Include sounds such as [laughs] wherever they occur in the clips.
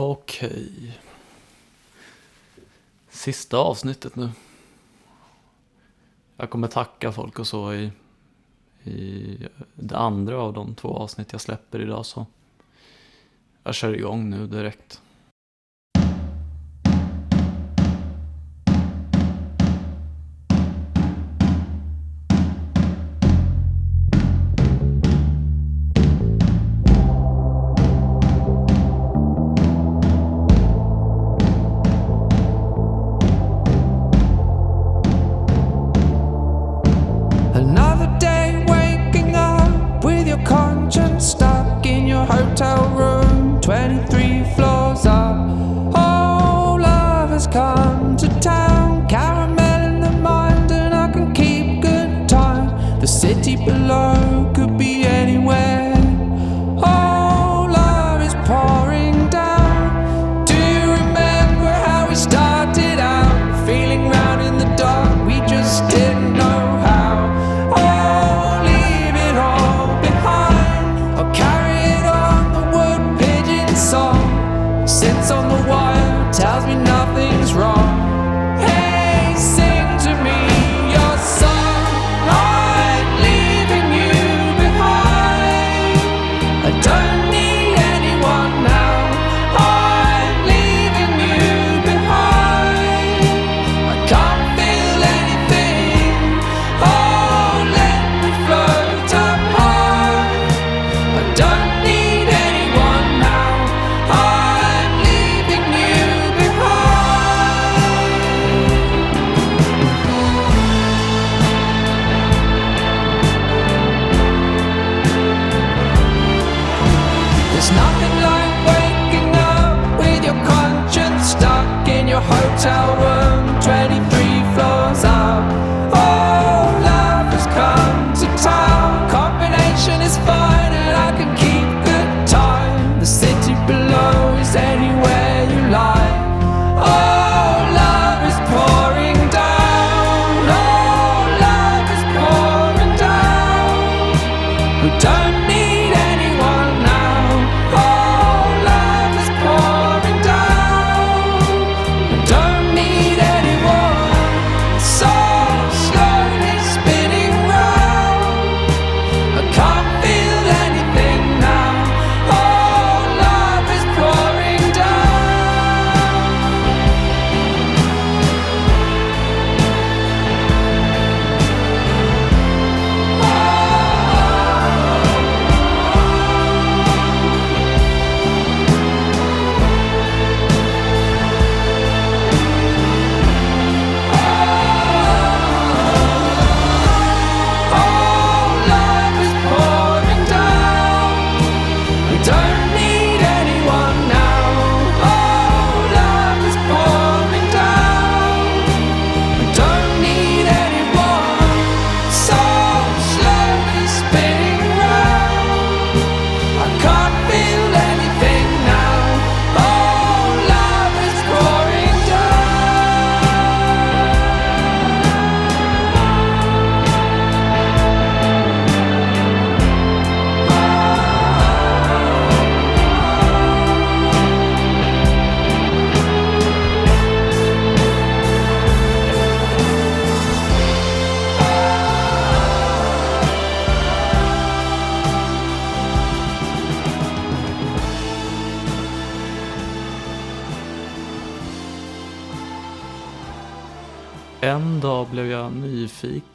Okej. Sista avsnittet nu. Jag kommer tacka folk och så i, i det andra av de två avsnitt jag släpper idag så jag kör igång nu direkt.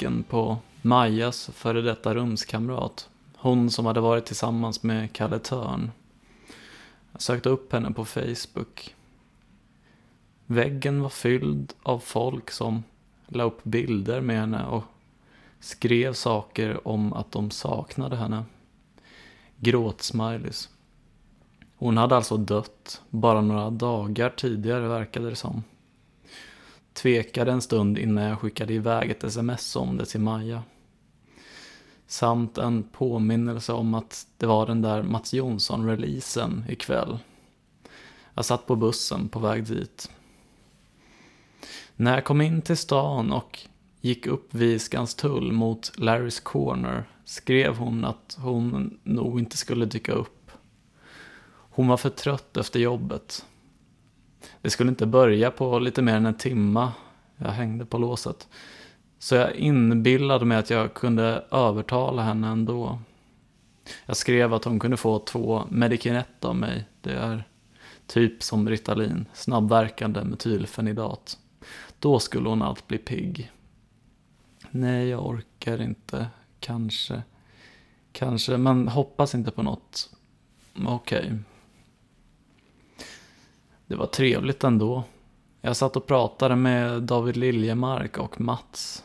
Blicken på Majas före detta rumskamrat. Hon som hade varit tillsammans med Kalle Törn. Jag sökte upp henne på Facebook. Väggen var fylld av folk som la upp bilder med henne och skrev saker om att de saknade henne. Gråtsmileys. Hon hade alltså dött bara några dagar tidigare verkade det som. Tvekade en stund innan jag skickade iväg ett sms om det till Maja. Samt en påminnelse om att det var den där Mats Jonsson-releasen ikväll. Jag satt på bussen på väg dit. När jag kom in till stan och gick upp vid Skanstull mot Larrys Corner skrev hon att hon nog inte skulle dyka upp. Hon var för trött efter jobbet. Det skulle inte börja på lite mer än en timma. Jag hängde på låset. Så jag inbillade mig att jag kunde övertala henne ändå. Jag skrev att hon kunde få två Medikinet av mig. Det är typ som Ritalin, snabbverkande metylfenidat. Då skulle hon allt bli pigg. Nej, jag orkar inte. Kanske. Kanske, men hoppas inte på något. Okej. Okay. Det var trevligt ändå. Jag satt och pratade med David Liljemark och Mats.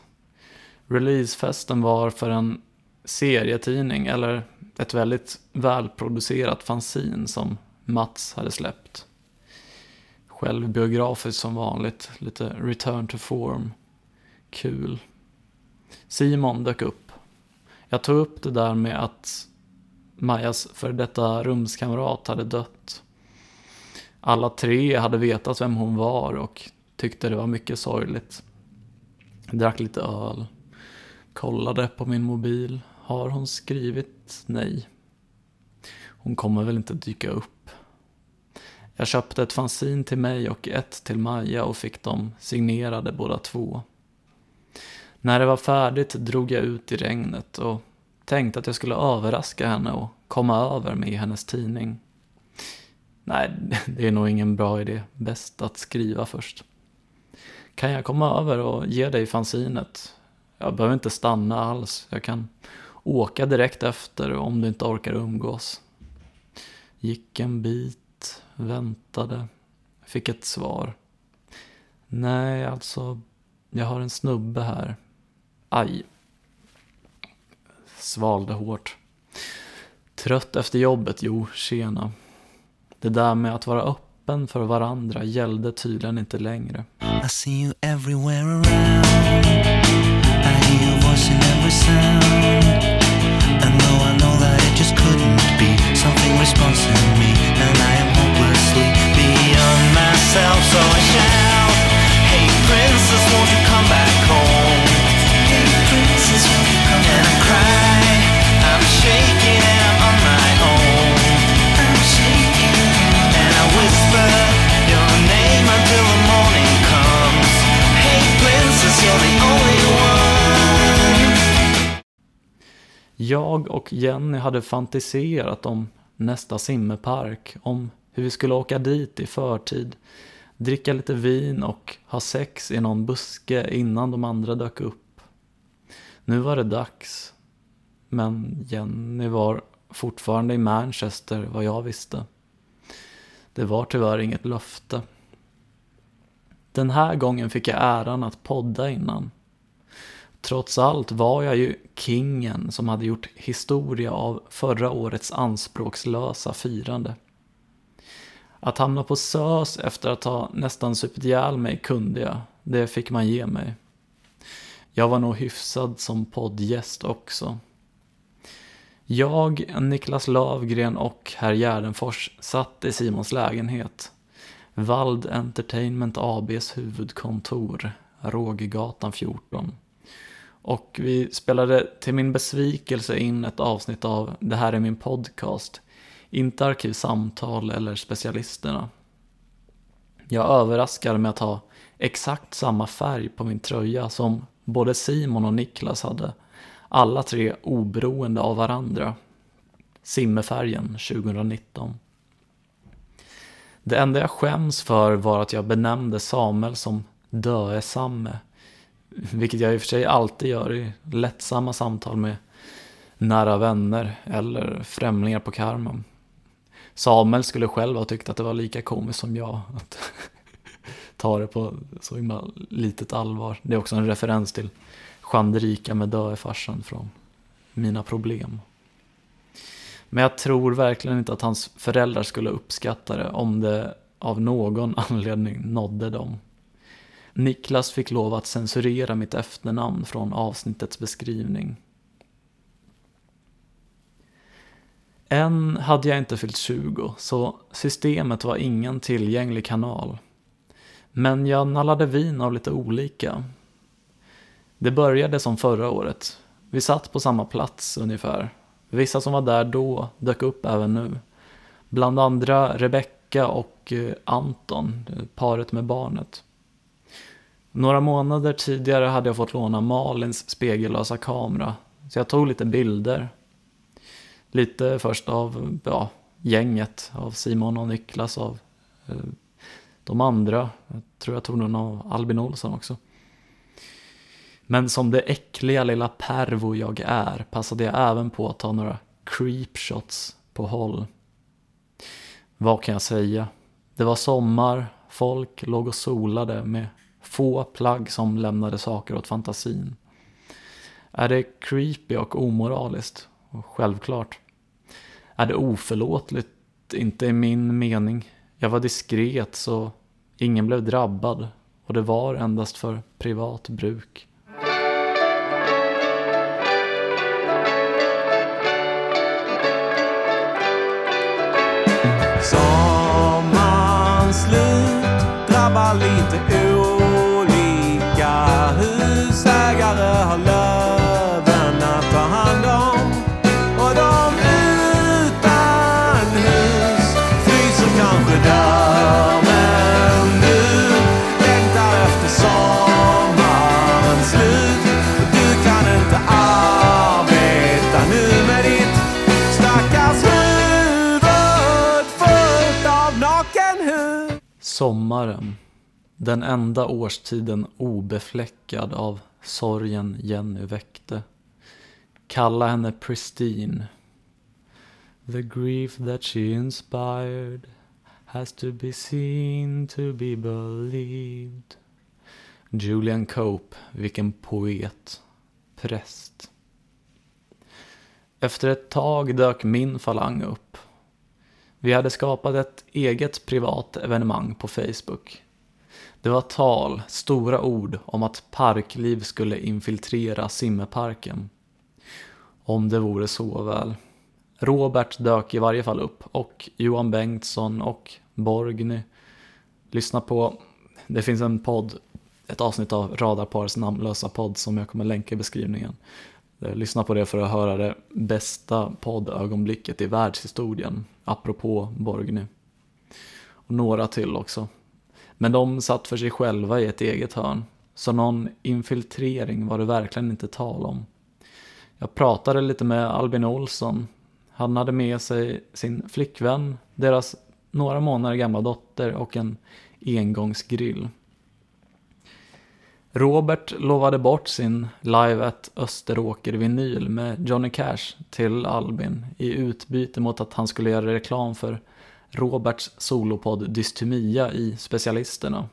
Releasefesten var för en serietidning, eller ett väldigt välproducerat fanzin som Mats hade släppt. Självbiografiskt som vanligt, lite return to form. Kul. Simon dök upp. Jag tog upp det där med att Majas för detta rumskamrat hade dött. Alla tre hade vetat vem hon var och tyckte det var mycket sorgligt. Jag drack lite öl. Kollade på min mobil. Har hon skrivit nej? Hon kommer väl inte dyka upp. Jag köpte ett fanzin till mig och ett till Maja och fick dem signerade båda två. När det var färdigt drog jag ut i regnet och tänkte att jag skulle överraska henne och komma över med hennes tidning. Nej, [laughs] det är nog ingen bra idé. Bäst att skriva först. Kan jag komma över och ge dig fanzinet? Jag behöver inte stanna alls. Jag kan åka direkt efter om du inte orkar umgås. Gick en bit, väntade, fick ett svar. Nej, alltså, jag har en snubbe här. Aj. Svalde hårt. Trött efter jobbet, jo, tjena. Det där med att vara öppen för varandra gällde tydligen inte längre. I see you everywhere around I hear your voice in every sound And though I know that it just couldn't be Something responds me And I am hopelessly beyond myself So I shout Hey princess, won't you Jag och Jenny hade fantiserat om nästa simmepark, om hur vi skulle åka dit i förtid, dricka lite vin och ha sex i någon buske innan de andra dök upp. Nu var det dags. Men Jenny var fortfarande i Manchester vad jag visste. Det var tyvärr inget löfte. Den här gången fick jag äran att podda innan. Trots allt var jag ju kingen som hade gjort historia av förra årets anspråkslösa firande. Att hamna på SÖS efter att ha nästan supit ihjäl mig kunde jag, det fick man ge mig. Jag var nog hyfsad som poddgäst också. Jag, Niklas Lövgren och herr Gärdenfors satt i Simons lägenhet. Vald Entertainment ABs huvudkontor, Rågegatan 14. Och vi spelade till min besvikelse in ett avsnitt av Det här är min podcast. Inte Arkivsamtal eller Specialisterna. Jag överraskade med att ha exakt samma färg på min tröja som både Simon och Niklas hade. Alla tre oberoende av varandra. Simmerfärgen, 2019. Det enda jag skäms för var att jag benämnde Samuel som Döe-Samme. Vilket jag i och för sig alltid gör i lättsamma samtal med nära vänner eller främlingar på karmen. Samuel skulle själv ha tyckt att det var lika komiskt som jag. Att [laughs] ta det på så himla litet allvar. Det är också en referens till Chandrika med Döe-farsan från Mina problem. Men jag tror verkligen inte att hans föräldrar skulle uppskatta det om det av någon [laughs] anledning nådde dem. Niklas fick lov att censurera mitt efternamn från avsnittets beskrivning. Än hade jag inte fyllt 20, så systemet var ingen tillgänglig kanal. Men jag nallade vin av lite olika. Det började som förra året. Vi satt på samma plats ungefär. Vissa som var där då dök upp även nu. Bland andra Rebecca och eh, Anton, eh, paret med barnet. Några månader tidigare hade jag fått låna Malins spegellösa kamera, så jag tog lite bilder. Lite först av ja, gänget, av Simon och Niklas, av eh, de andra. Jag tror jag tog någon av Albin Olsson också. Men som det äckliga lilla pervo jag är passade jag även på att ta några creepshots på håll. Vad kan jag säga? Det var sommar, folk låg och solade med få plagg som lämnade saker åt fantasin. Är det creepy och omoraliskt? Självklart. Är det oförlåtligt? Inte i min mening. Jag var diskret så ingen blev drabbad och det var endast för privat bruk. Sommarens slut drabbar lite ut Husägare har löven att ta hand om. Och de utan hus fryser kanske dör. Men du längtar efter sommarens slut. Du kan inte arbeta nu med ditt stackars huvud fullt av nakenhud. Sommaren. Den enda årstiden obefläckad av sorgen Jenny väckte. Kalla henne Pristine. The grief that she inspired has to be seen to be believed. Julian Cope, vilken poet. Präst. Efter ett tag dök min falang upp. Vi hade skapat ett eget privat evenemang på Facebook. Det var tal, stora ord om att parkliv skulle infiltrera simmeparken. Om det vore så väl. Robert dök i varje fall upp och Johan Bengtsson och Borgny. Lyssna på, det finns en podd, ett avsnitt av Radarpars namnlösa podd som jag kommer länka i beskrivningen. Eh, lyssna på det för att höra det bästa poddögonblicket i världshistorien, apropå Borgny. Och några till också. Men de satt för sig själva i ett eget hörn, så någon infiltrering var det verkligen inte tal om. Jag pratade lite med Albin Olsson. Han hade med sig sin flickvän, deras några månader gamla dotter och en engångsgrill. Robert lovade bort sin Live at Österåker-vinyl med Johnny Cash till Albin i utbyte mot att han skulle göra reklam för Roberts solopodd Dystemia i Specialisterna.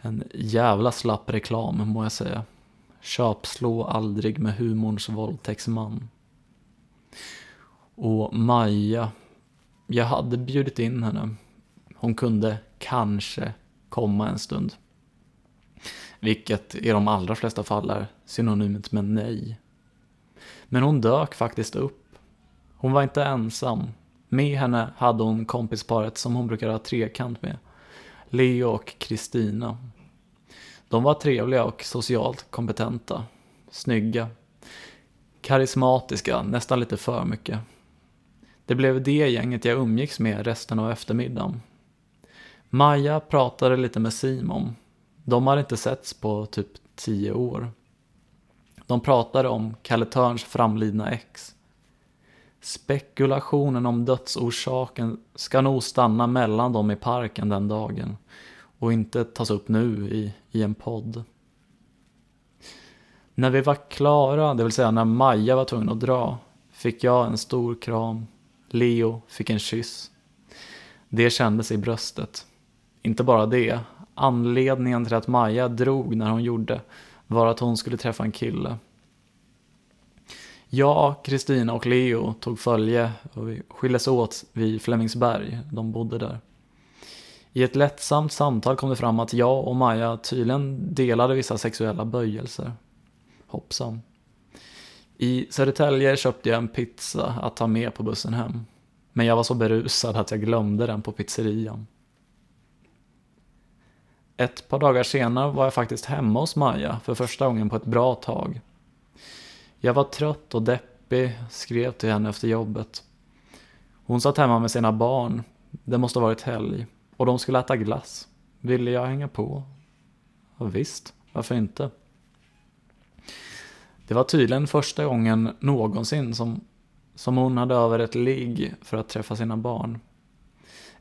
En jävla slapp reklam må jag säga. Köpslå aldrig med humorns våldtäktsman. Och Maja, jag hade bjudit in henne. Hon kunde kanske komma en stund. Vilket i de allra flesta fall är synonymt med nej. Men hon dök faktiskt upp. Hon var inte ensam. Med henne hade hon kompisparet som hon brukar ha trekant med. Leo och Kristina. De var trevliga och socialt kompetenta. Snygga. Karismatiska, nästan lite för mycket. Det blev det gänget jag umgicks med resten av eftermiddagen. Maja pratade lite med Simon. De hade inte setts på typ tio år. De pratade om Kalle Törns framlidna ex. Spekulationen om dödsorsaken ska nog stanna mellan dem i parken den dagen och inte tas upp nu i, i en podd. När vi var klara, det vill säga när Maja var tvungen att dra, fick jag en stor kram. Leo fick en kyss. Det kändes i bröstet. Inte bara det, anledningen till att Maja drog när hon gjorde var att hon skulle träffa en kille. Jag, Kristina och Leo tog följe och vi skildes åt vid Flemingsberg, de bodde där. I ett lättsamt samtal kom det fram att jag och Maja tydligen delade vissa sexuella böjelser. Hoppsan. I Södertälje köpte jag en pizza att ta med på bussen hem. Men jag var så berusad att jag glömde den på pizzerian. Ett par dagar senare var jag faktiskt hemma hos Maja för första gången på ett bra tag. Jag var trött och deppig, skrev till henne efter jobbet. Hon satt hemma med sina barn. Det måste ha varit helg. Och de skulle äta glass. Ville jag hänga på? Ja, visst, varför inte? Det var tydligen första gången någonsin som, som hon hade över ett ligg för att träffa sina barn.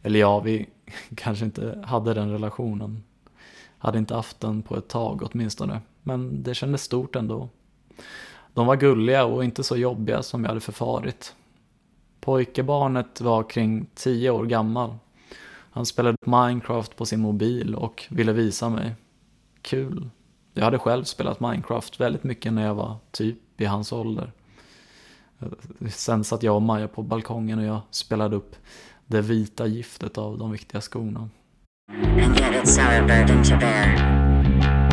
Eller ja, vi [laughs] kanske inte hade den relationen. Hade inte haft den på ett tag åtminstone. Men det kändes stort ändå. De var gulliga och inte så jobbiga som jag hade förfarit. Pojkebarnet var kring tio år gammal. Han spelade Minecraft på sin mobil och ville visa mig. Kul. Jag hade själv spelat Minecraft väldigt mycket när jag var typ i hans ålder. Sen satt jag och Maja på balkongen och jag spelade upp det vita giftet av de viktiga skorna.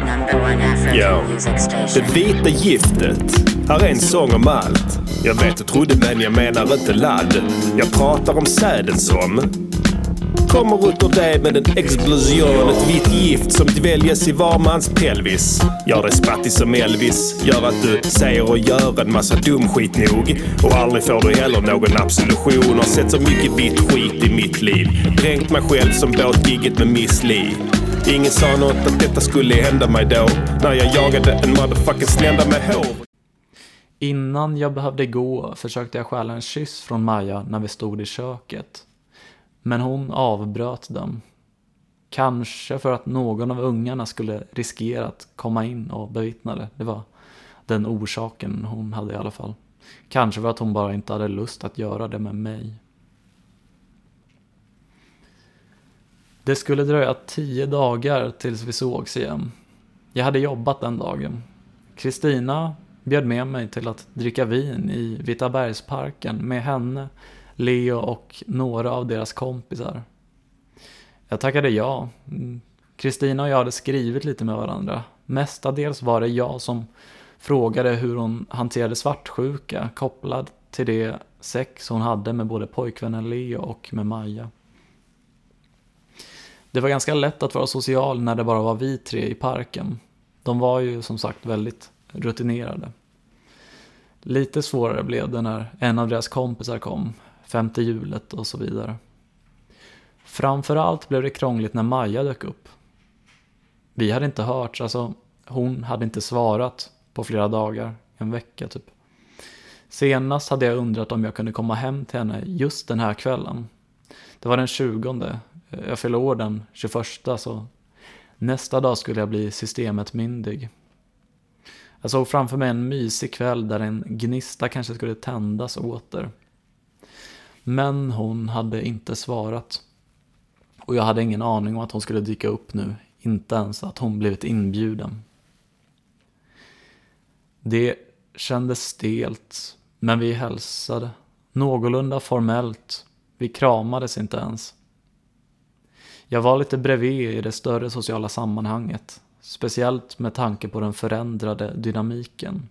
Music det vita giftet. Här är en sång om allt. Jag vet du trodde men jag menar inte ladd. Jag pratar om säden som kommer ut ur dig med en explosion. Ett vitt gift som dväljes i var mans pelvis. Gör dig spattig som Elvis. Gör att du säger och gör en massa dum skit nog. Och aldrig får du heller någon absolution. Har sett så mycket vitt skit i mitt liv. Dränkt mig själv som båtgigget med Miss Li. Ingen sa något att detta skulle hända mig då. När jag jagade en motherfucking slända med hår. Innan jag behövde gå försökte jag stjäla en kyss från Maja när vi stod i köket. Men hon avbröt den. Kanske för att någon av ungarna skulle riskera att komma in och bevittna det. Det var den orsaken hon hade i alla fall. Kanske för att hon bara inte hade lust att göra det med mig. Det skulle dröja tio dagar tills vi sågs igen. Jag hade jobbat den dagen. Kristina bjöd med mig till att dricka vin i Vitabergsparken med henne, Leo och några av deras kompisar. Jag tackade ja. Kristina och jag hade skrivit lite med varandra. Mestadels var det jag som frågade hur hon hanterade svartsjuka kopplad till det sex hon hade med både pojkvännen Leo och med Maja. Det var ganska lätt att vara social när det bara var vi tre i parken. De var ju som sagt väldigt rutinerade. Lite svårare blev det när en av deras kompisar kom, femte hjulet och så vidare. Framförallt blev det krångligt när Maja dök upp. Vi hade inte hört, alltså hon hade inte svarat på flera dagar, en vecka typ. Senast hade jag undrat om jag kunde komma hem till henne just den här kvällen. Det var den 20. Eh, jag fyllde år den 21 så nästa dag skulle jag bli systemet myndig. Jag såg framför mig en mysig kväll där en gnista kanske skulle tändas åter. Men hon hade inte svarat. Och jag hade ingen aning om att hon skulle dyka upp nu, inte ens att hon blivit inbjuden. Det kändes stelt, men vi hälsade. Någorlunda formellt. Vi kramades inte ens. Jag var lite bredvid i det större sociala sammanhanget. Speciellt med tanke på den förändrade dynamiken.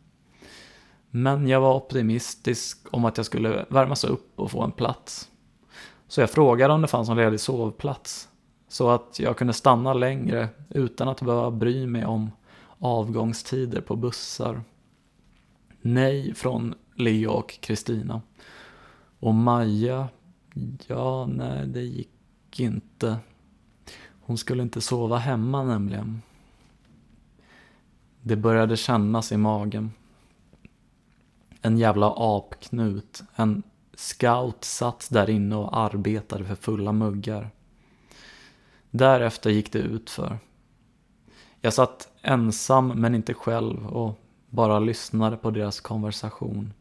Men jag var optimistisk om att jag skulle värmas upp och få en plats. Så jag frågade om det fanns någon ledig sovplats. Så att jag kunde stanna längre utan att behöva bry mig om avgångstider på bussar. Nej från Leo och Kristina. Och Maja, ja, nej, det gick inte. Hon skulle inte sova hemma nämligen. Det började kännas i magen. En jävla apknut. En scout satt där inne och arbetade för fulla muggar. Därefter gick det ut för. Jag satt ensam men inte själv och bara lyssnade på deras konversation.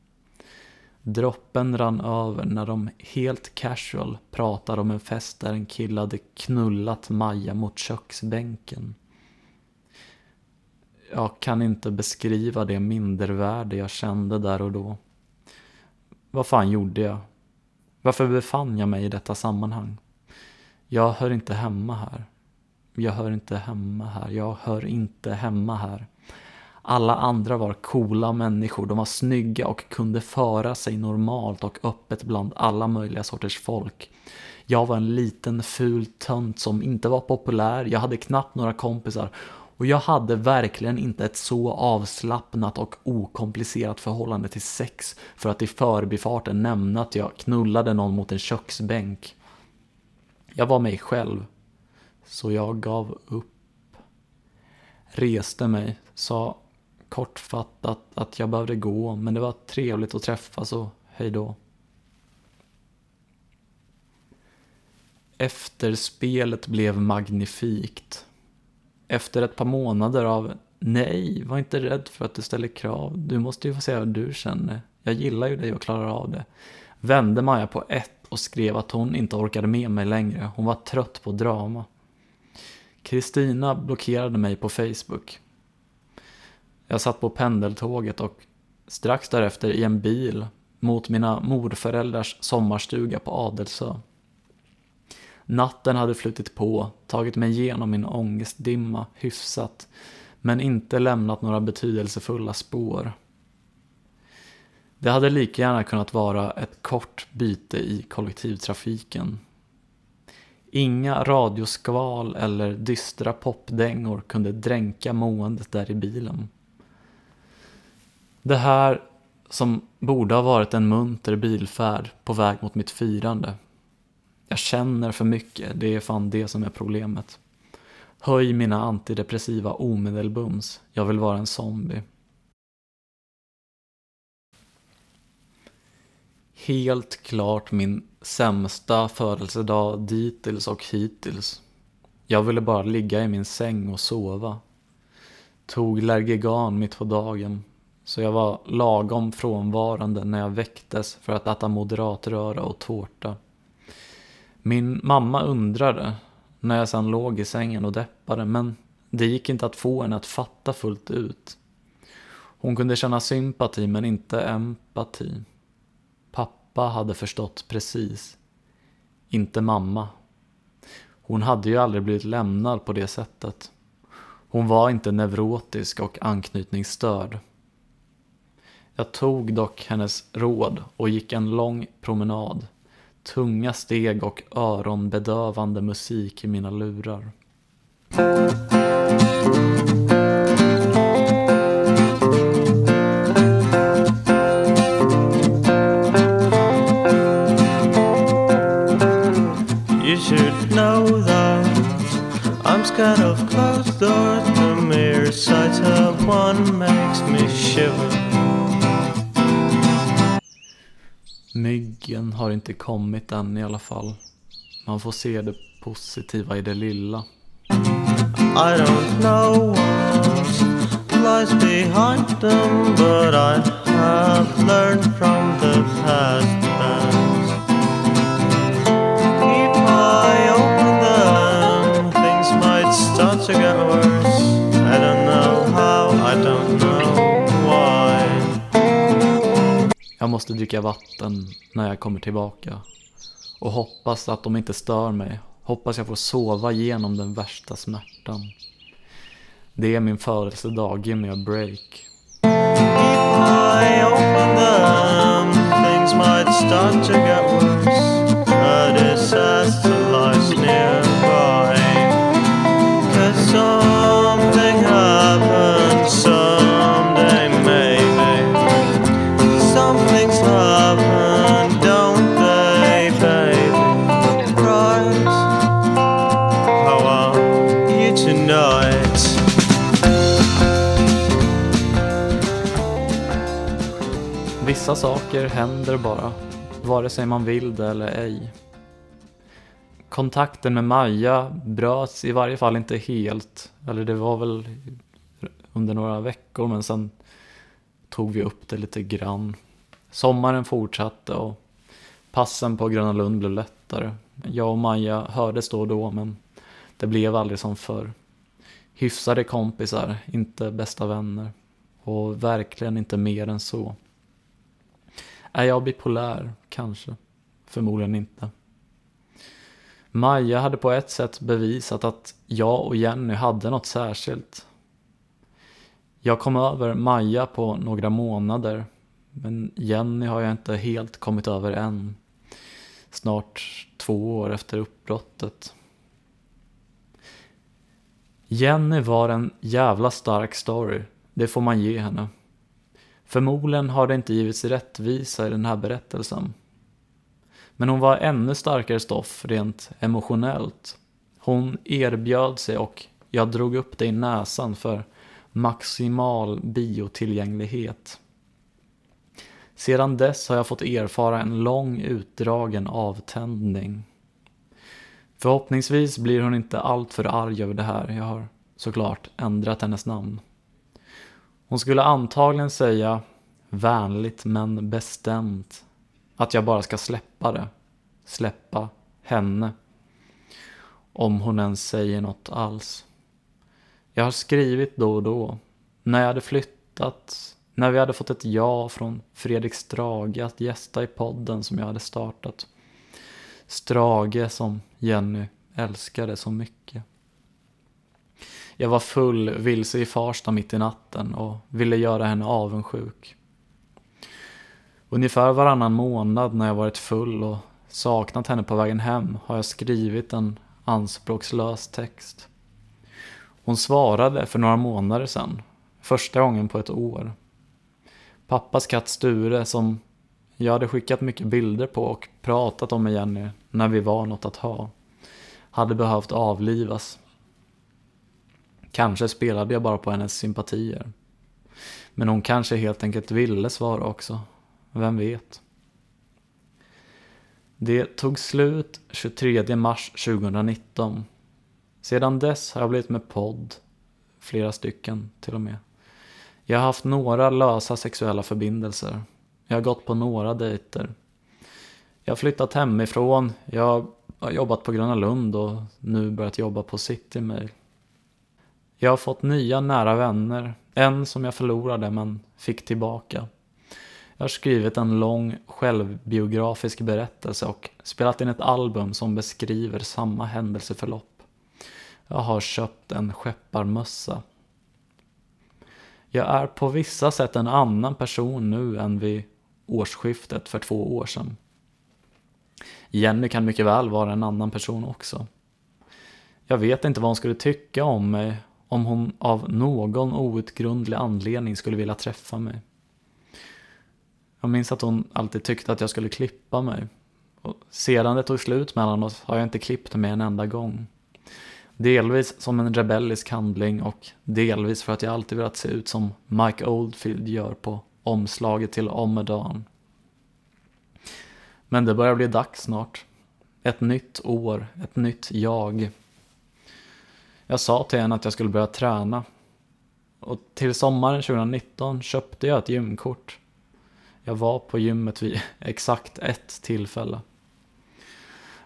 Droppen rann över när de helt casual pratade om en fest där en kille hade knullat Maja mot köksbänken. Jag kan inte beskriva det mindervärde jag kände där och då. Vad fan gjorde jag? Varför befann jag mig i detta sammanhang? Jag hör inte hemma här. Jag hör inte hemma här. Jag hör inte hemma här. Alla andra var coola människor, de var snygga och kunde föra sig normalt och öppet bland alla möjliga sorters folk. Jag var en liten ful tönt som inte var populär, jag hade knappt några kompisar och jag hade verkligen inte ett så avslappnat och okomplicerat förhållande till sex för att i förbifarten nämna att jag knullade någon mot en köksbänk. Jag var mig själv. Så jag gav upp. Reste mig, sa kortfattat att jag behövde gå, men det var trevligt att träffas och hej då. Efterspelet blev magnifikt. Efter ett par månader av nej, var inte rädd för att du ställer krav. Du måste ju få säga hur du känner. Jag gillar ju dig och klarar av det. Vände Maja på ett och skrev att hon inte orkade med mig längre. Hon var trött på drama. Kristina blockerade mig på Facebook. Jag satt på pendeltåget och strax därefter i en bil mot mina morföräldrars sommarstuga på Adelsö. Natten hade flutit på, tagit mig igenom min ångestdimma hyfsat, men inte lämnat några betydelsefulla spår. Det hade lika gärna kunnat vara ett kort byte i kollektivtrafiken. Inga radioskval eller dystra popdängor kunde dränka måendet där i bilen. Det här som borde ha varit en munter bilfärd på väg mot mitt firande. Jag känner för mycket, det är fan det som är problemet. Höj mina antidepressiva omedelbums, jag vill vara en zombie. Helt klart min sämsta födelsedag dittills och hittills. Jag ville bara ligga i min säng och sova. Tog Lergigan mitt på dagen, så jag var lagom frånvarande när jag väcktes för att äta moderatröra och tårta. Min mamma undrade när jag sedan låg i sängen och deppade, men det gick inte att få henne att fatta fullt ut. Hon kunde känna sympati men inte empati. Pappa hade förstått precis. Inte mamma. Hon hade ju aldrig blivit lämnad på det sättet. Hon var inte neurotisk och anknytningsstörd. Jag tog dock hennes råd och gick en lång promenad. Tunga steg och öronbedövande musik i mina lurar. You should know that I'm scared of closed doors. The mere sight of one makes me shiver. Myggen har inte kommit än i alla fall. Man får se det positiva i det lilla. I don't know what lies behind them, but I have learned from the past best. If I open them, things might start to get worse. I don't know how, I don't know Jag måste dricka vatten när jag kommer tillbaka. Och hoppas att de inte stör mig. Hoppas jag får sova igenom den värsta smärtan. Det är min födelsedag, ge mig a break. I open them, things might start to get worse. Vissa saker händer bara, vare sig man vill det eller ej. Kontakten med Maja bröts i varje fall inte helt, eller det var väl under några veckor men sen tog vi upp det lite grann. Sommaren fortsatte och passen på Gröna Lund blev lättare. Jag och Maja hördes då och då men det blev aldrig som förr. Hyfsade kompisar, inte bästa vänner. Och verkligen inte mer än så. Är jag bipolär? Kanske. Förmodligen inte. Maja hade på ett sätt bevisat att jag och Jenny hade något särskilt. Jag kom över Maja på några månader, men Jenny har jag inte helt kommit över än. Snart två år efter uppbrottet. Jenny var en jävla stark story, det får man ge henne. Förmodligen har det inte givits rättvisa i den här berättelsen. Men hon var ännu starkare stoff rent emotionellt. Hon erbjöd sig och jag drog upp det i näsan för maximal biotillgänglighet. Sedan dess har jag fått erfara en lång utdragen avtändning. Förhoppningsvis blir hon inte alltför arg över det här. Jag har såklart ändrat hennes namn. Hon skulle antagligen säga vänligt men bestämt att jag bara ska släppa det. Släppa henne. Om hon ens säger något alls. Jag har skrivit då och då. När jag hade flyttat. När vi hade fått ett ja från Fredrik Strage att gästa i podden som jag hade startat. Strage som Jenny älskade så mycket. Jag var full, vilse i Farsta mitt i natten och ville göra henne avundsjuk. Ungefär varannan månad när jag varit full och saknat henne på vägen hem har jag skrivit en anspråkslös text. Hon svarade för några månader sedan, första gången på ett år. Pappas katt Sture som jag hade skickat mycket bilder på och pratat om med Jenny när vi var något att ha, hade behövt avlivas. Kanske spelade jag bara på hennes sympatier. Men hon kanske helt enkelt ville svara också. Vem vet? Det tog slut 23 mars 2019. Sedan dess har jag blivit med podd, flera stycken till och med. Jag har haft några lösa sexuella förbindelser. Jag har gått på några dejter. Jag har flyttat hemifrån, jag har jobbat på Gröna Lund och nu börjat jobba på Citymail. Jag har fått nya nära vänner, en som jag förlorade men fick tillbaka. Jag har skrivit en lång självbiografisk berättelse och spelat in ett album som beskriver samma händelseförlopp. Jag har köpt en skepparmössa. Jag är på vissa sätt en annan person nu än vid årsskiftet för två år sedan. Jenny kan mycket väl vara en annan person också. Jag vet inte vad hon skulle tycka om mig om hon av någon outgrundlig anledning skulle vilja träffa mig. Jag minns att hon alltid tyckte att jag skulle klippa mig. Och sedan det tog slut mellan oss har jag inte klippt mig en enda gång. Delvis som en rebellisk handling och delvis för att jag alltid velat se ut som Mike Oldfield gör på omslaget till Omedan. Men det börjar bli dags snart. Ett nytt år, ett nytt jag. Jag sa till henne att jag skulle börja träna. Och till sommaren 2019 köpte jag ett gymkort. Jag var på gymmet vid [laughs] exakt ett tillfälle.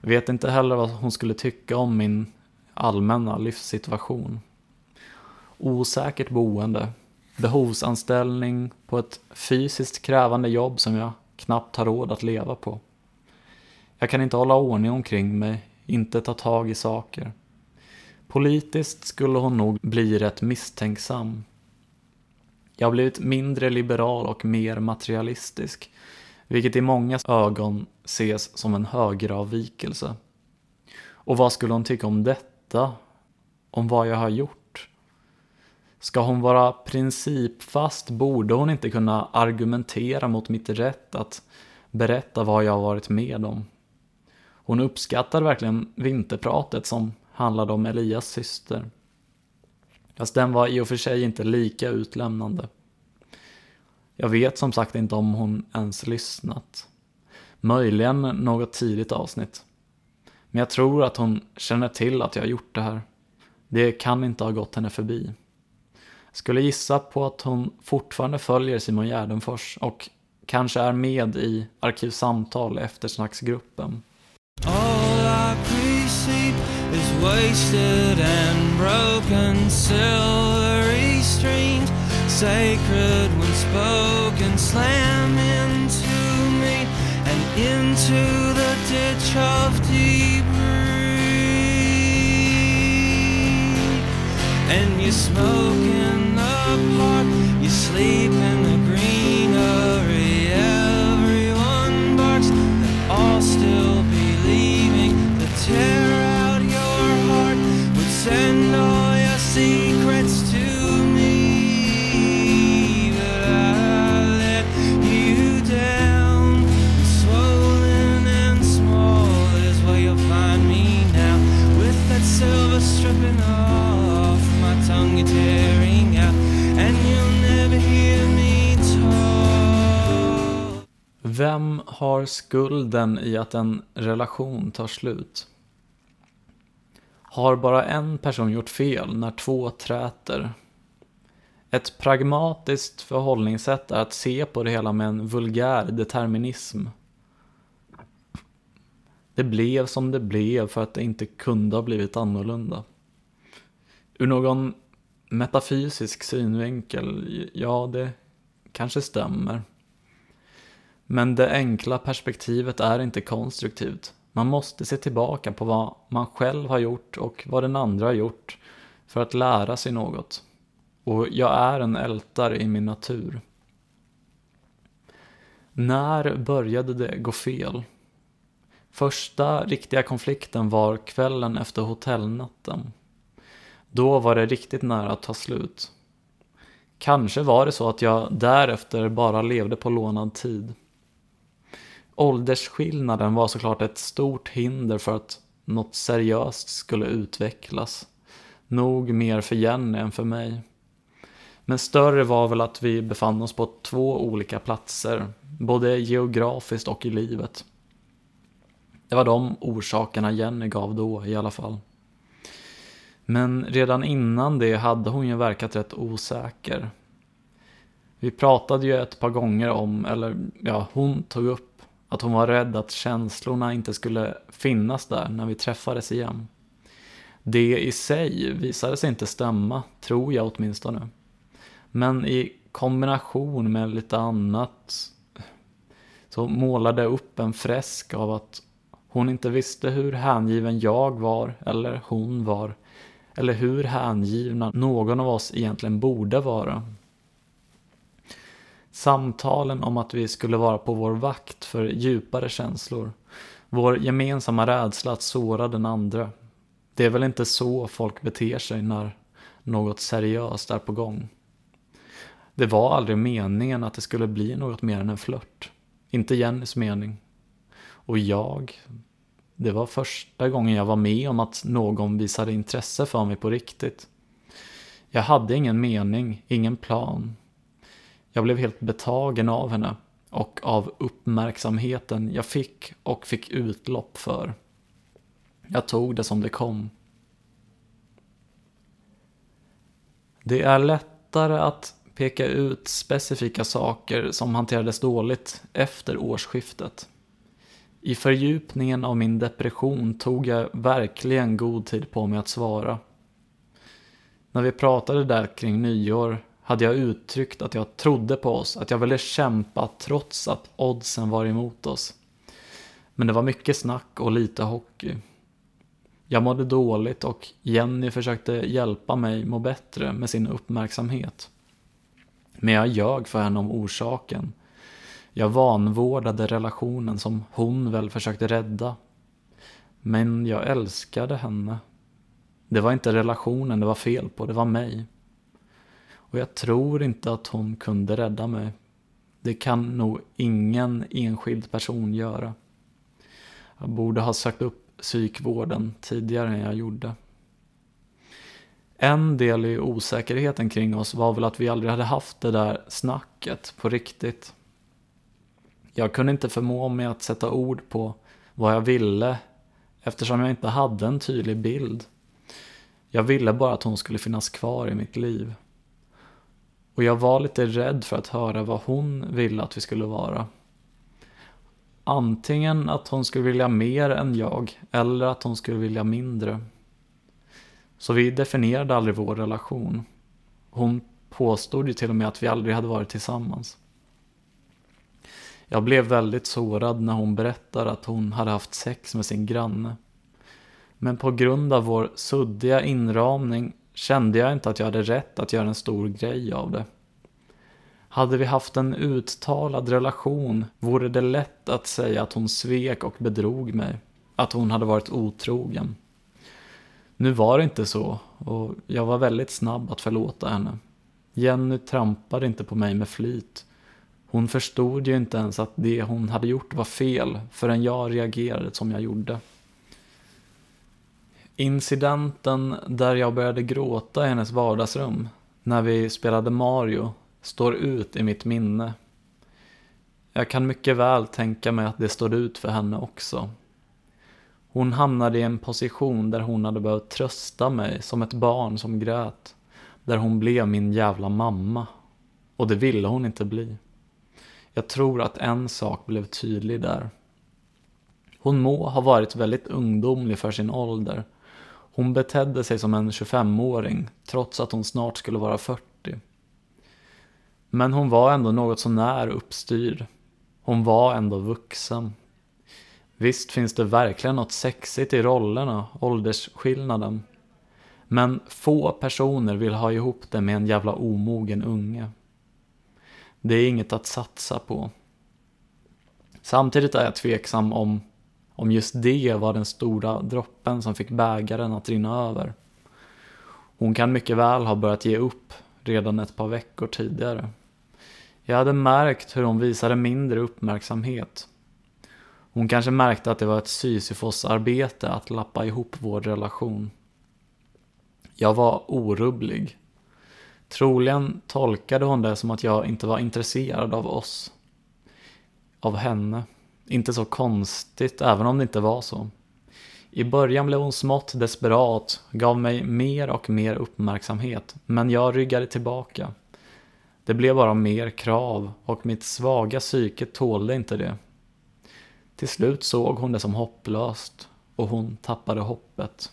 Vet inte heller vad hon skulle tycka om min allmänna livssituation. Osäkert boende, behovsanställning på ett fysiskt krävande jobb som jag knappt har råd att leva på. Jag kan inte hålla ordning omkring mig, inte ta tag i saker. Politiskt skulle hon nog bli rätt misstänksam. Jag har blivit mindre liberal och mer materialistisk, vilket i många ögon ses som en högeravvikelse. Och vad skulle hon tycka om detta? Om vad jag har gjort? Ska hon vara principfast borde hon inte kunna argumentera mot mitt rätt att berätta vad jag har varit med om. Hon uppskattar verkligen vinterpratet som handlade om Elias syster. Fast den var i och för sig inte lika utlämnande. Jag vet som sagt inte om hon ens lyssnat. Möjligen något tidigt avsnitt. Men jag tror att hon känner till att jag har gjort det här. Det kan inte ha gått henne förbi. Skulle gissa på att hon fortfarande följer Simon Gärdenfors och kanske är med i Arkivsamtal eftersnacksgruppen. All I wasted and broken silvery streams, sacred when spoken, slam into me and into the ditch of debris. And you smoke in the park, you sleep Vem har skulden i att en relation tar slut? Har bara en person gjort fel när två träter? Ett pragmatiskt förhållningssätt är att se på det hela med en vulgär determinism. Det blev som det blev för att det inte kunde ha blivit annorlunda. Ur någon metafysisk synvinkel, ja det kanske stämmer. Men det enkla perspektivet är inte konstruktivt. Man måste se tillbaka på vad man själv har gjort och vad den andra har gjort för att lära sig något. Och jag är en ältare i min natur. När började det gå fel? Första riktiga konflikten var kvällen efter hotellnatten. Då var det riktigt nära att ta slut. Kanske var det så att jag därefter bara levde på lånad tid. Åldersskillnaden var såklart ett stort hinder för att något seriöst skulle utvecklas. Nog mer för Jenny än för mig. Men större var väl att vi befann oss på två olika platser, både geografiskt och i livet. Det var de orsakerna Jenny gav då i alla fall. Men redan innan det hade hon ju verkat rätt osäker. Vi pratade ju ett par gånger om, eller ja, hon tog upp att hon var rädd att känslorna inte skulle finnas där när vi träffades igen. Det i sig visade sig inte stämma, tror jag åtminstone. Men i kombination med lite annat så målade jag upp en fresk av att hon inte visste hur hängiven jag var eller hon var. Eller hur hängivna någon av oss egentligen borde vara. Samtalen om att vi skulle vara på vår vakt för djupare känslor. Vår gemensamma rädsla att såra den andra. Det är väl inte så folk beter sig när något seriöst är på gång. Det var aldrig meningen att det skulle bli något mer än en flört. Inte Jennys mening. Och jag, det var första gången jag var med om att någon visade intresse för mig på riktigt. Jag hade ingen mening, ingen plan. Jag blev helt betagen av henne och av uppmärksamheten jag fick och fick utlopp för. Jag tog det som det kom. Det är lättare att peka ut specifika saker som hanterades dåligt efter årsskiftet. I fördjupningen av min depression tog jag verkligen god tid på mig att svara. När vi pratade där kring nyår hade jag uttryckt att jag trodde på oss, att jag ville kämpa trots att oddsen var emot oss. Men det var mycket snack och lite hockey. Jag mådde dåligt och Jenny försökte hjälpa mig må bättre med sin uppmärksamhet. Men jag ljög för henne om orsaken. Jag vanvårdade relationen som hon väl försökte rädda. Men jag älskade henne. Det var inte relationen det var fel på, det var mig. Och jag tror inte att hon kunde rädda mig. Det kan nog ingen enskild person göra. Jag borde ha sökt upp psykvården tidigare än jag gjorde. En del i osäkerheten kring oss var väl att vi aldrig hade haft det där snacket på riktigt. Jag kunde inte förmå mig att sätta ord på vad jag ville eftersom jag inte hade en tydlig bild. Jag ville bara att hon skulle finnas kvar i mitt liv. Och jag var lite rädd för att höra vad hon ville att vi skulle vara. Antingen att hon skulle vilja mer än jag, eller att hon skulle vilja mindre. Så vi definierade aldrig vår relation. Hon påstod ju till och med att vi aldrig hade varit tillsammans. Jag blev väldigt sårad när hon berättade att hon hade haft sex med sin granne. Men på grund av vår suddiga inramning kände jag inte att jag hade rätt att göra en stor grej av det. Hade vi haft en uttalad relation vore det lätt att säga att hon svek och bedrog mig. Att hon hade varit otrogen. Nu var det inte så och jag var väldigt snabb att förlåta henne. Jenny trampade inte på mig med flit. Hon förstod ju inte ens att det hon hade gjort var fel förrän jag reagerade som jag gjorde. Incidenten där jag började gråta i hennes vardagsrum när vi spelade Mario står ut i mitt minne. Jag kan mycket väl tänka mig att det står ut för henne också. Hon hamnade i en position där hon hade behövt trösta mig som ett barn som grät. Där hon blev min jävla mamma. Och det ville hon inte bli. Jag tror att en sak blev tydlig där. Hon må ha varit väldigt ungdomlig för sin ålder. Hon betedde sig som en 25-åring, trots att hon snart skulle vara 40. Men hon var ändå något sånär uppstyrd. Hon var ändå vuxen. Visst finns det verkligen något sexigt i rollerna, åldersskillnaden. Men få personer vill ha ihop det med en jävla omogen unge. Det är inget att satsa på. Samtidigt är jag tveksam om, om just det var den stora droppen som fick bägaren att rinna över. Hon kan mycket väl ha börjat ge upp redan ett par veckor tidigare. Jag hade märkt hur hon visade mindre uppmärksamhet. Hon kanske märkte att det var ett Sisyfos-arbete att lappa ihop vår relation. Jag var orubblig. Troligen tolkade hon det som att jag inte var intresserad av oss. Av henne. Inte så konstigt, även om det inte var så. I början blev hon smått desperat, gav mig mer och mer uppmärksamhet, men jag ryggade tillbaka. Det blev bara mer krav och mitt svaga psyke tålde inte det. Till slut såg hon det som hopplöst och hon tappade hoppet.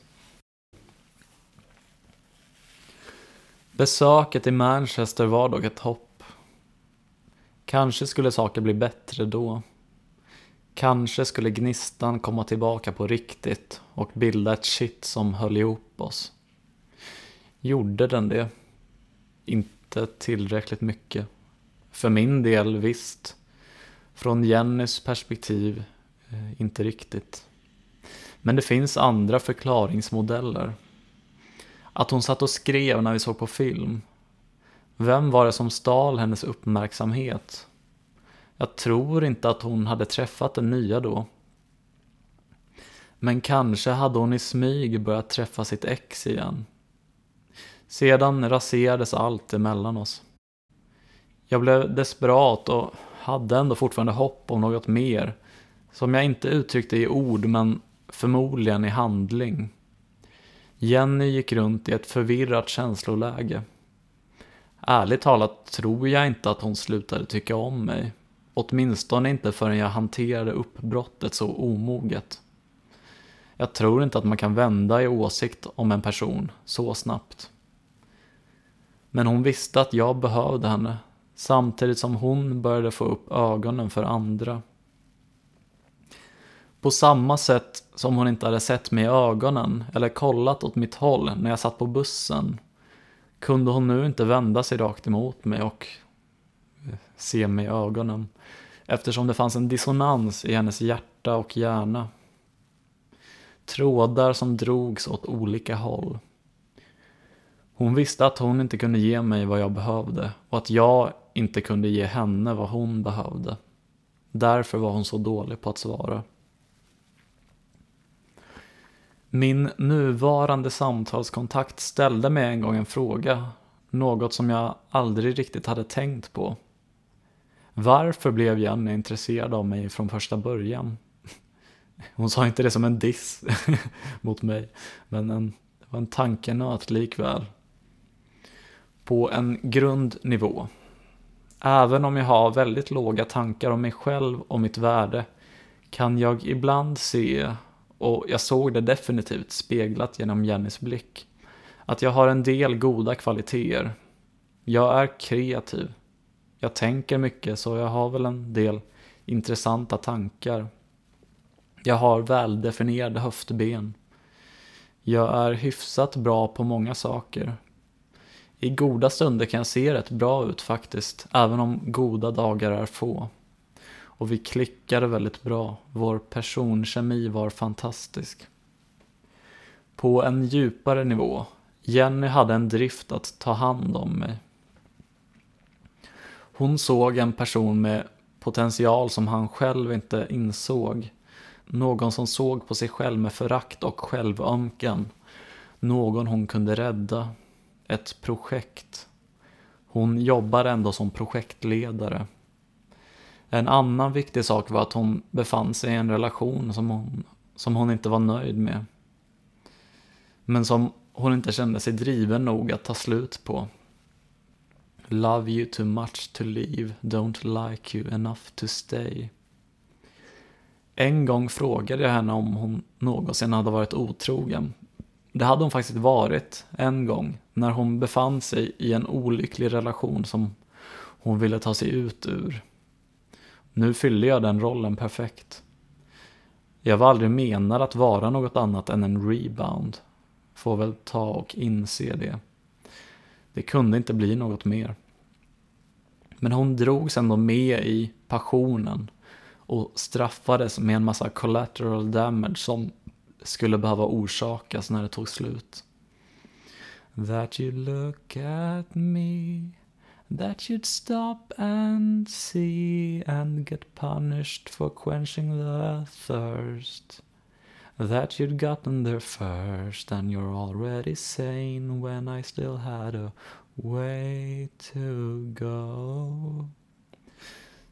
Besöket i Manchester var dock ett hopp. Kanske skulle saker bli bättre då. Kanske skulle gnistan komma tillbaka på riktigt och bilda ett shit som höll ihop oss. Gjorde den det? Inte tillräckligt mycket. För min del, visst. Från Jennys perspektiv, eh, inte riktigt. Men det finns andra förklaringsmodeller. Att hon satt och skrev när vi såg på film. Vem var det som stal hennes uppmärksamhet? Jag tror inte att hon hade träffat den nya då. Men kanske hade hon i smyg börjat träffa sitt ex igen. Sedan raserades allt emellan oss. Jag blev desperat och hade ändå fortfarande hopp om något mer. Som jag inte uttryckte i ord men förmodligen i handling. Jenny gick runt i ett förvirrat känsloläge. Ärligt talat tror jag inte att hon slutade tycka om mig. Åtminstone inte förrän jag hanterade uppbrottet så omoget. Jag tror inte att man kan vända i åsikt om en person så snabbt. Men hon visste att jag behövde henne, samtidigt som hon började få upp ögonen för andra. På samma sätt som hon inte hade sett mig i ögonen eller kollat åt mitt håll när jag satt på bussen kunde hon nu inte vända sig rakt emot mig och se mig i ögonen eftersom det fanns en dissonans i hennes hjärta och hjärna. Trådar som drogs åt olika håll. Hon visste att hon inte kunde ge mig vad jag behövde och att jag inte kunde ge henne vad hon behövde. Därför var hon så dålig på att svara. Min nuvarande samtalskontakt ställde mig en gång en fråga, något som jag aldrig riktigt hade tänkt på. Varför blev Jenny intresserad av mig från första början? Hon sa inte det som en diss [laughs] mot mig, men en, det var en tankenöt likväl. På en grundnivå. Även om jag har väldigt låga tankar om mig själv och mitt värde kan jag ibland se och jag såg det definitivt speglat genom Jennys blick. Att jag har en del goda kvaliteter. Jag är kreativ. Jag tänker mycket så jag har väl en del intressanta tankar. Jag har väldefinierade höftben. Jag är hyfsat bra på många saker. I goda stunder kan jag se rätt bra ut faktiskt, även om goda dagar är få. Och vi klickade väldigt bra. Vår personkemi var fantastisk. På en djupare nivå. Jenny hade en drift att ta hand om mig. Hon såg en person med potential som han själv inte insåg. Någon som såg på sig själv med förakt och självömkan. Någon hon kunde rädda. Ett projekt. Hon jobbar ändå som projektledare. En annan viktig sak var att hon befann sig i en relation som hon, som hon inte var nöjd med. Men som hon inte kände sig driven nog att ta slut på. Love you too much to leave, don't like you enough to stay. En gång frågade jag henne om hon någonsin hade varit otrogen. Det hade hon faktiskt varit en gång när hon befann sig i en olycklig relation som hon ville ta sig ut ur. Nu fyllde jag den rollen perfekt. Jag var aldrig menad att vara något annat än en rebound. Får väl ta och inse det. Det kunde inte bli något mer. Men hon drogs ändå med i passionen och straffades med en massa collateral damage som skulle behöva orsakas när det tog slut. That you look at me That you'd stop and see and get punished for quenching the thirst That you'd gotten there first and you're already sane when I still had a way to go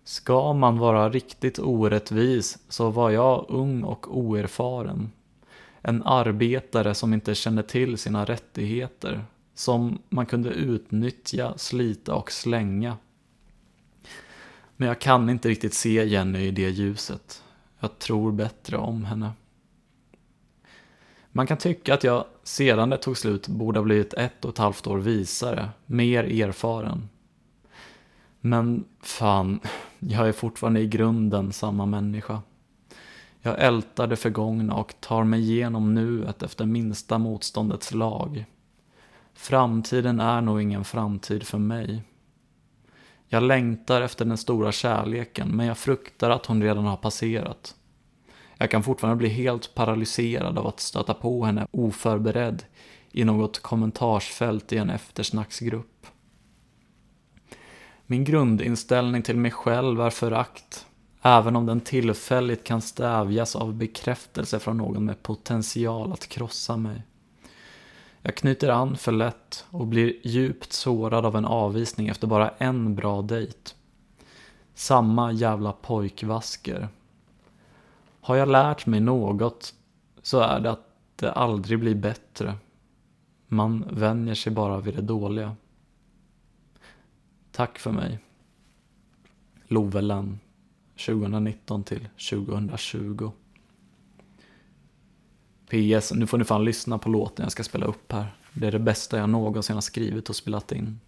Ska man vara riktigt orättvis så var jag ung och oerfaren. En arbetare som inte kände till sina rättigheter. Som man kunde utnyttja, slita och slänga. Men jag kan inte riktigt se Jenny i det ljuset. Jag tror bättre om henne. Man kan tycka att jag sedan det tog slut borde ha blivit ett och ett halvt år visare, mer erfaren. Men fan, jag är fortfarande i grunden samma människa. Jag ältar det förgångna och tar mig igenom nuet efter minsta motståndets lag. Framtiden är nog ingen framtid för mig. Jag längtar efter den stora kärleken, men jag fruktar att hon redan har passerat. Jag kan fortfarande bli helt paralyserad av att stöta på henne oförberedd i något kommentarsfält i en eftersnacksgrupp. Min grundinställning till mig själv är förakt, även om den tillfälligt kan stävjas av bekräftelse från någon med potential att krossa mig. Jag knyter an för lätt och blir djupt sårad av en avvisning efter bara en bra dejt. Samma jävla pojkvasker. Har jag lärt mig något så är det att det aldrig blir bättre. Man vänjer sig bara vid det dåliga. Tack för mig. Lovelen 2019 till 2020. PS, nu får ni fan lyssna på låten jag ska spela upp här. Det är det bästa jag någonsin har skrivit och spelat in.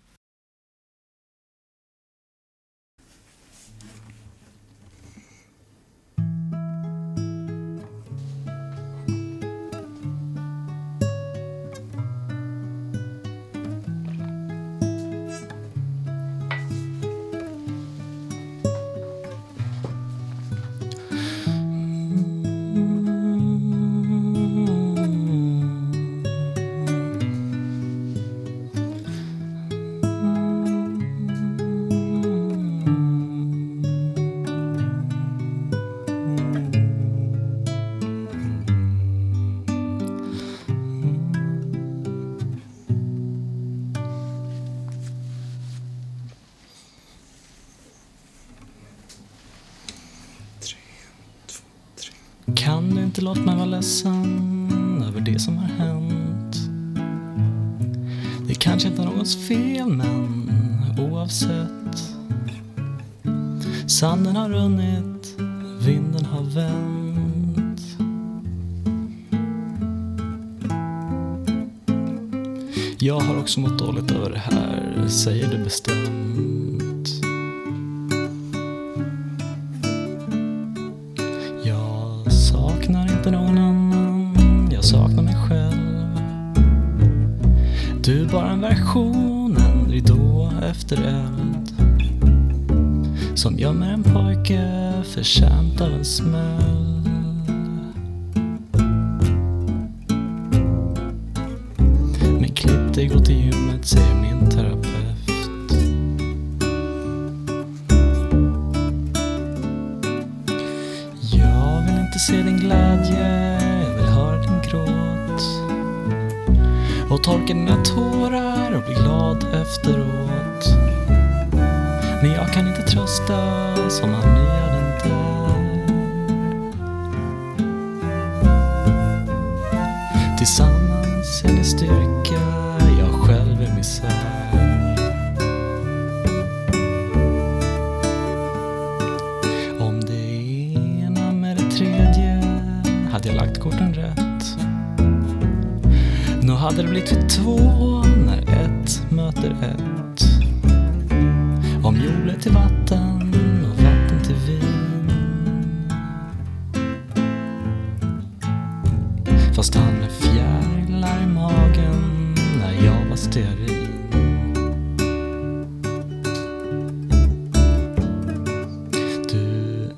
Också mått dåligt över det här, säger det bestämt Jag saknar inte någon annan, jag saknar mig själv. Du är bara en version, en ridå efter eld. Som gömmer en pojke förtjänt av en smäll. alltid gå till gymmet, säger min terapeut. Jag vill inte se din glädje, jag vill höra din gråt. Och torka dina tårar och bli glad efteråt. Men jag kan inte trösta som han gör den där. Tillsammans är ni styrka hade det blivit två när ett möter ett. Om jord blev till vatten och vatten till vin. Fast han med fjärilar i magen när jag var stearin. Du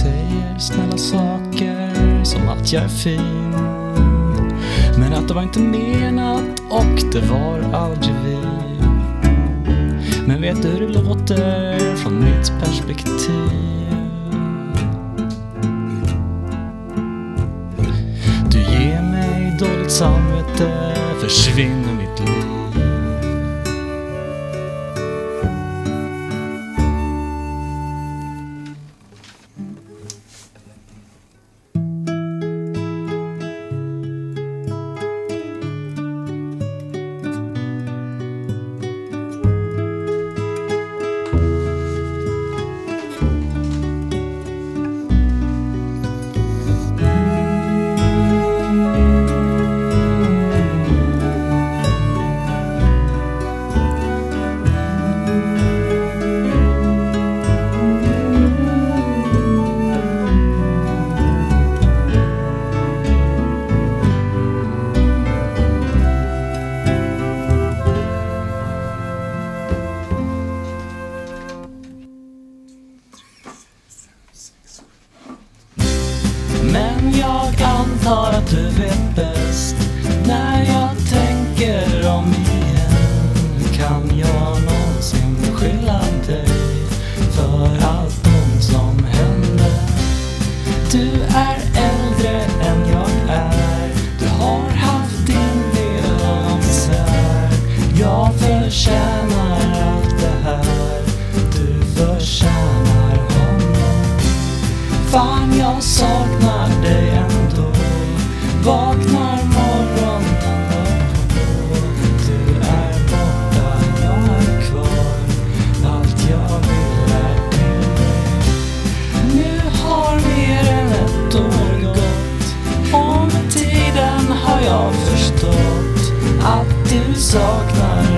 säger snälla saker som att jag är fin. Att det var inte menat och det var aldrig vi. Men vet du hur det låter från mitt perspektiv? Du ger mig dåligt samvete, försvinn Fan jag saknar dig ändå. Vaknar morgonen Du är borta, jag är kvar. Allt jag vill är till dig. Nu har mer än ett år gått. Och med tiden har jag förstått Att du saknar